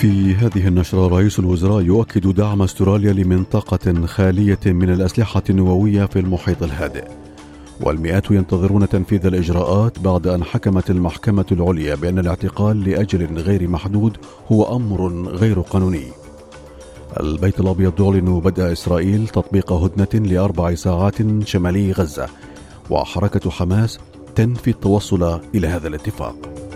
في هذه النشرة رئيس الوزراء يؤكد دعم أستراليا لمنطقة خالية من الأسلحة النووية في المحيط الهادئ. والمئات ينتظرون تنفيذ الإجراءات بعد أن حكمت المحكمة العليا بأن الاعتقال لأجل غير محدود هو أمر غير قانوني. البيت الأبيض يعلن بدء إسرائيل تطبيق هدنة لأربع ساعات شمالي غزة وحركة حماس تنفي التوصل إلى هذا الاتفاق.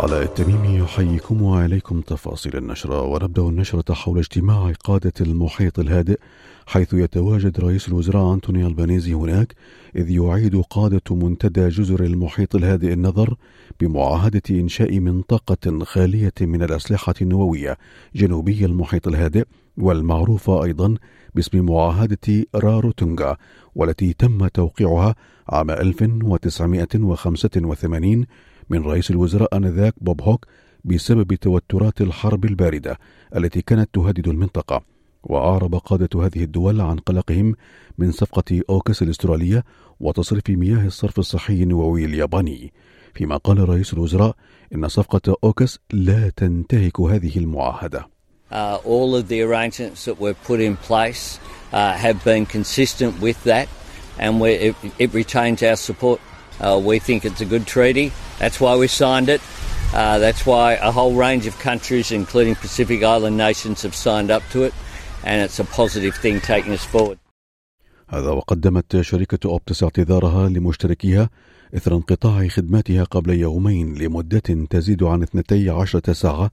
على التميم يحييكم وعليكم تفاصيل النشرة ونبدأ النشرة حول اجتماع قادة المحيط الهادئ حيث يتواجد رئيس الوزراء أنتوني ألبانيزي هناك إذ يعيد قادة منتدى جزر المحيط الهادئ النظر بمعاهدة إنشاء منطقة خالية من الأسلحة النووية جنوبي المحيط الهادئ. والمعروفة أيضا باسم معاهدة راروتونغا والتي تم توقيعها عام 1985 من رئيس الوزراء آنذاك بوب هوك بسبب توترات الحرب الباردة التي كانت تهدد المنطقة. وأعرب قادة هذه الدول عن قلقهم من صفقة أوكوس الأسترالية وتصريف مياه الصرف الصحي النووي الياباني. فيما قال رئيس الوزراء إن صفقة أوكس لا تنتهك هذه المعاهدة. Uh, all of the arrangements that were put in place uh, have been consistent with that, and it, it, retains our support. Uh, we think it's a good treaty. That's why we signed it. Uh, that's why a whole range of countries, including Pacific Island nations, have signed up to it, and it's a positive thing taking us forward. هذا وقدمت شركة أوبتس اعتذارها لمشتركيها إثر انقطاع خدماتها قبل يومين لمدة تزيد عن 12 ساعة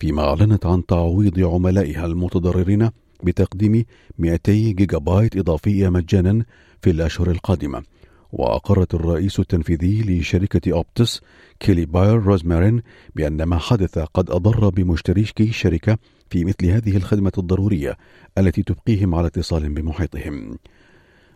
فيما أعلنت عن تعويض عملائها المتضررين بتقديم 200 جيجا بايت إضافية مجانا في الأشهر القادمة. وأقرت الرئيس التنفيذي لشركة أوبتس كيلي باير روزمارين بأن ما حدث قد أضر بمشتركي الشركة في مثل هذه الخدمة الضرورية التي تبقيهم على اتصال بمحيطهم.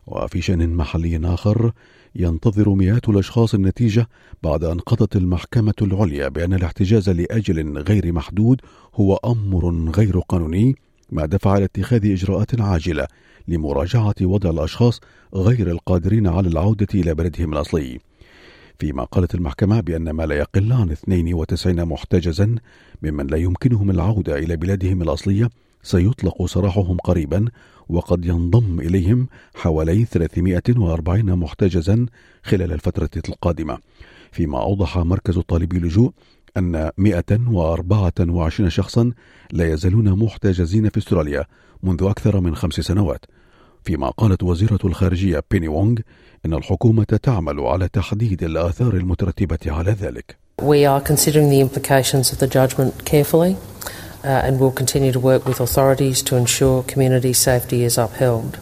وفي شأن محلي آخر ينتظر مئات الأشخاص النتيجة بعد أن قضت المحكمة العليا بأن الاحتجاز لأجل غير محدود هو أمر غير قانوني ما دفع إلى اتخاذ إجراءات عاجلة لمراجعة وضع الأشخاص غير القادرين على العودة إلى بلدهم الأصلي. فيما قالت المحكمة بأن ما لا يقل عن 92 محتجزا ممن لا يمكنهم العودة إلى بلادهم الأصلية سيطلق سراحهم قريبا وقد ينضم إليهم حوالي 340 محتجزا خلال الفترة القادمة. فيما أوضح مركز طالبي اللجوء أن 124 شخصا لا يزالون محتجزين في أستراليا منذ أكثر من خمس سنوات. فيما قالت وزيرة الخارجية بيني وونغ إن الحكومة تعمل على تحديد الآثار المترتبة على ذلك. We are considering the implications of the judgment carefully. Uh, and will continue to work with authorities to ensure community safety is upheld.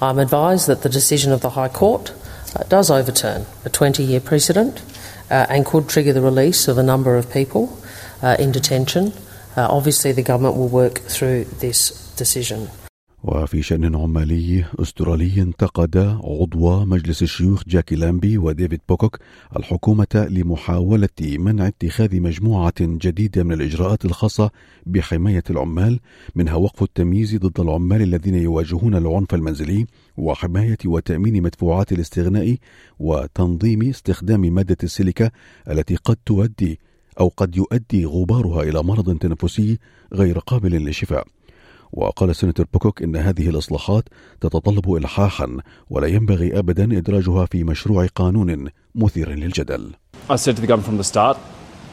I'm advised that the decision of the High Court uh, does overturn a 20 year precedent uh, and could trigger the release of a number of people uh, in detention. Uh, obviously, the government will work through this decision. وفي شأن عمالي أسترالي انتقد عضو مجلس الشيوخ جاكي لامبي وديفيد بوكوك الحكومة لمحاولة منع اتخاذ مجموعة جديدة من الإجراءات الخاصة بحماية العمال منها وقف التمييز ضد العمال الذين يواجهون العنف المنزلي وحماية وتأمين مدفوعات الاستغناء وتنظيم استخدام مادة السيليكا التي قد تؤدي أو قد يؤدي غبارها إلى مرض تنفسي غير قابل للشفاء. وقال سيناتور بوكوك إن هذه الإصلاحات تتطلب إلحاحا ولا ينبغي أبدا إدراجها في مشروع قانون مثير للجدل. I said to the government from the start,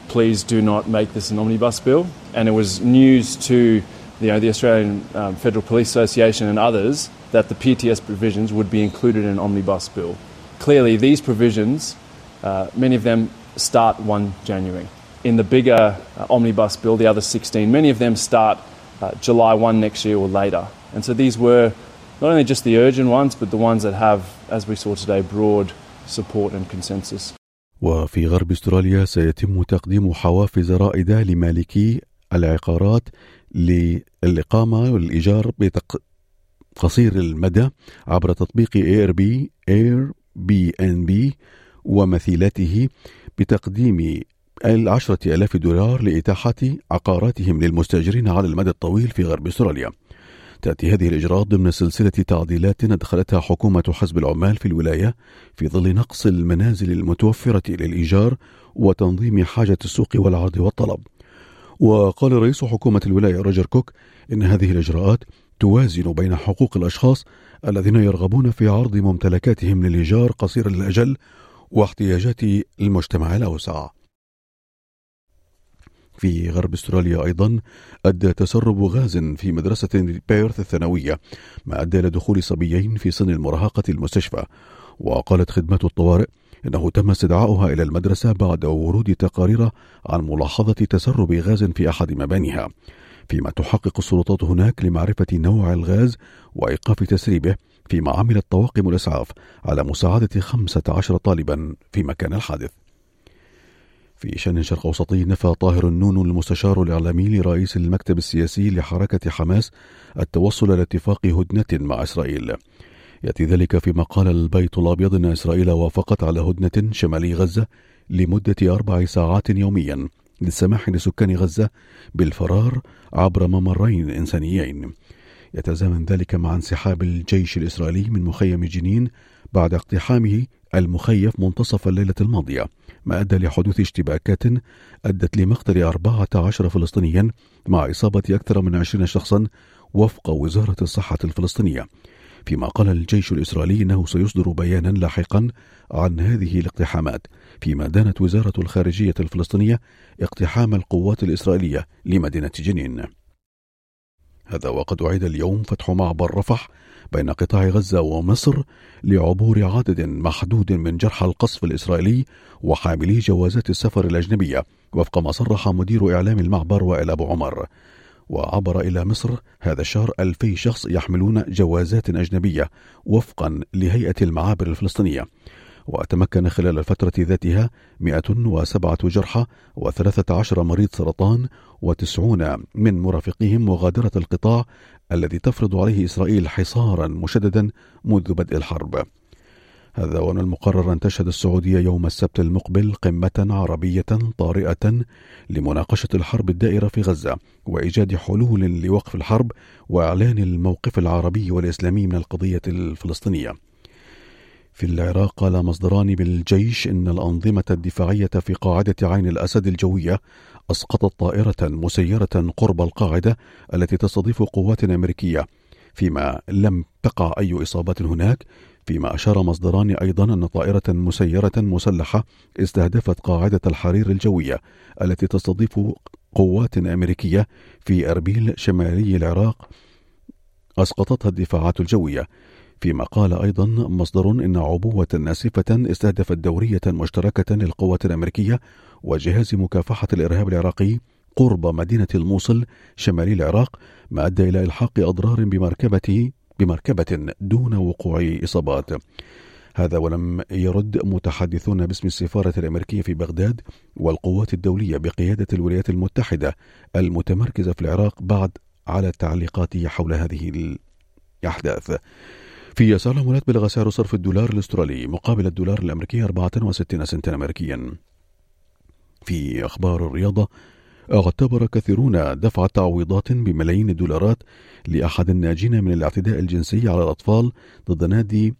please do not make this an omnibus bill. And it was news to you know, the Australian um, Federal Police Association and others that the PTS provisions would be included in an omnibus bill. Clearly, these provisions, uh, many of them start 1 January. In the bigger uh, omnibus bill, the other 16, many of them start uh, July 1 next year or later. And so these were not only just the urgent ones, but the ones that have, as we saw today, broad support and consensus. وفي غرب استراليا سيتم تقديم حوافز رائدة لمالكي العقارات للإقامة والإيجار. قصير المدى عبر تطبيق اير بي Airbnb ومثيلته بتقديم العشرة ألاف دولار لإتاحة عقاراتهم للمستأجرين على المدى الطويل في غرب أستراليا تأتي هذه الإجراءات ضمن سلسلة تعديلات أدخلتها حكومة حزب العمال في الولاية في ظل نقص المنازل المتوفرة للإيجار وتنظيم حاجة السوق والعرض والطلب. وقال رئيس حكومة الولاية روجر كوك إن هذه الإجراءات توازن بين حقوق الأشخاص الذين يرغبون في عرض ممتلكاتهم للإيجار قصير الأجل واحتياجات المجتمع الأوسع. في غرب استراليا أيضا أدى تسرب غاز في مدرسة بيرث الثانوية ما أدى إلى دخول صبيين في سن المراهقة المستشفى. وقالت خدمات الطوارئ إنه تم استدعاؤها إلى المدرسة بعد ورود تقارير عن ملاحظة تسرب غاز في أحد مبانيها. فيما تحقق السلطات هناك لمعرفة نوع الغاز وإيقاف تسريبه فيما عملت طواقم الإسعاف على مساعدة 15 طالبا في مكان الحادث. في شأن شرق أوسطي نفى طاهر النون المستشار الإعلامي لرئيس المكتب السياسي لحركة حماس التوصل لاتفاق هدنة مع إسرائيل. يأتي ذلك فيما قال البيت الأبيض أن إسرائيل وافقت على هدنة شمالي غزة لمدة أربع ساعات يوميا للسماح لسكان غزة بالفرار عبر ممرين إنسانيين. يتزامن ذلك مع انسحاب الجيش الإسرائيلي من مخيم جنين بعد اقتحامه المخيف منتصف الليلة الماضية ما أدى لحدوث اشتباكات أدت لمقتل 14 فلسطينيا مع إصابة أكثر من 20 شخصا وفق وزارة الصحة الفلسطينية. فيما قال الجيش الإسرائيلي أنه سيصدر بيانا لاحقا عن هذه الاقتحامات فيما دانت وزارة الخارجية الفلسطينية اقتحام القوات الإسرائيلية لمدينة جنين. هذا وقد أعيد اليوم فتح معبر رفح بين قطاع غزة ومصر لعبور عدد محدود من جرحى القصف الإسرائيلي وحاملي جوازات السفر الأجنبية وفق ما صرح مدير إعلام المعبر وائل أبو عمر. وعبر إلى مصر هذا الشهر ألفي شخص يحملون جوازات أجنبية وفقا لهيئة المعابر الفلسطينية. وتمكن خلال الفترة ذاتها 107 جرحى و13 مريض سرطان و90 من مرافقيهم مغادرة القطاع الذي تفرض عليه إسرائيل حصارا مشددا منذ بدء الحرب هذا ومن المقرر أن تشهد السعودية يوم السبت المقبل قمة عربية طارئة لمناقشة الحرب الدائرة في غزة وإيجاد حلول لوقف الحرب وإعلان الموقف العربي والإسلامي من القضية الفلسطينية. في العراق قال مصدران بالجيش إن الأنظمة الدفاعية في قاعدة عين الأسد الجوية أسقطت طائرة مسيرة قرب القاعدة التي تستضيف قوات أمريكية. فيما لم تقع أي إصابات هناك فيما أشار مصدران أيضا أن طائرة مسيرة مسلحة استهدفت قاعدة الحرير الجوية التي تستضيف قوات أمريكية في أربيل شمالي العراق أسقطتها الدفاعات الجوية. فيما قال أيضا مصدر إن عبوة ناسفة استهدفت دورية مشتركة للقوات الأمريكية وجهاز مكافحة الإرهاب العراقي قرب مدينة الموصل شمالي العراق ما أدى إلى إلحاق أضرار بمركبة بمركبة دون وقوع إصابات. هذا ولم يرد متحدثون باسم السفارة الأمريكية في بغداد والقوات الدولية بقيادة الولايات المتحدة المتمركزة في العراق بعد على التعليقات حول هذه الأحداث. في يسار العملات بلغ سعر صرف الدولار الأسترالي مقابل الدولار الأمريكي 64 سنتا امريكيا. في أخبار الرياضة اعتبر كثيرون دفع تعويضات بملايين الدولارات لأحد الناجين من الاعتداء الجنسي على الأطفال ضد نادي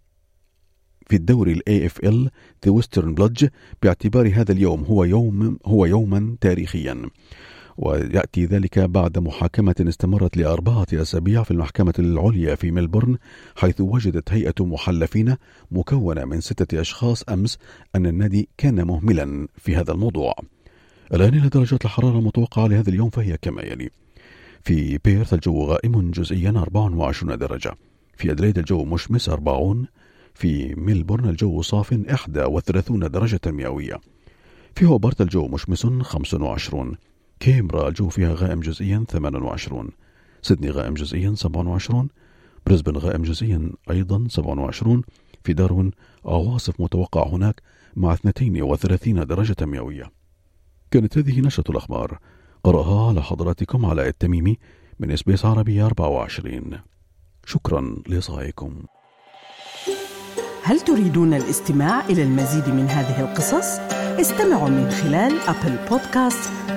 في الدوري ال AFL the Western Bulldogs باعتبار هذا اليوم هو يوم هو يوما تاريخيا. ويأتي ذلك بعد محاكمة استمرت لأربعة أسابيع في المحكمة العليا في ملبورن حيث وجدت هيئة محلفين مكونة من ستة أشخاص أمس أن النادي كان مهملا في هذا الموضوع. الآن إلى درجات الحرارة المتوقعة لهذا اليوم فهي كما يلي. في بيرث الجو غائم جزئيا 24 درجة. في أدليد الجو مشمس 40 في ملبورن الجو صاف 31 درجة مئوية. في هوبرت الجو مشمس 25 كيمبرا الجو فيها غائم جزئيا 28 سيدني غائم جزئيا 27 بريسبن غائم جزئيا أيضا 27 في داروين عواصف متوقع هناك مع 32 درجة مئوية. كانت هذه نشرة الأخبار. قرأها على حضراتكم علاء التميمي من SBS عربي 24 شكرا لإصغائكم. هل تريدون الاستماع إلى المزيد من هذه القصص؟ استمعوا من خلال Apple Podcasts،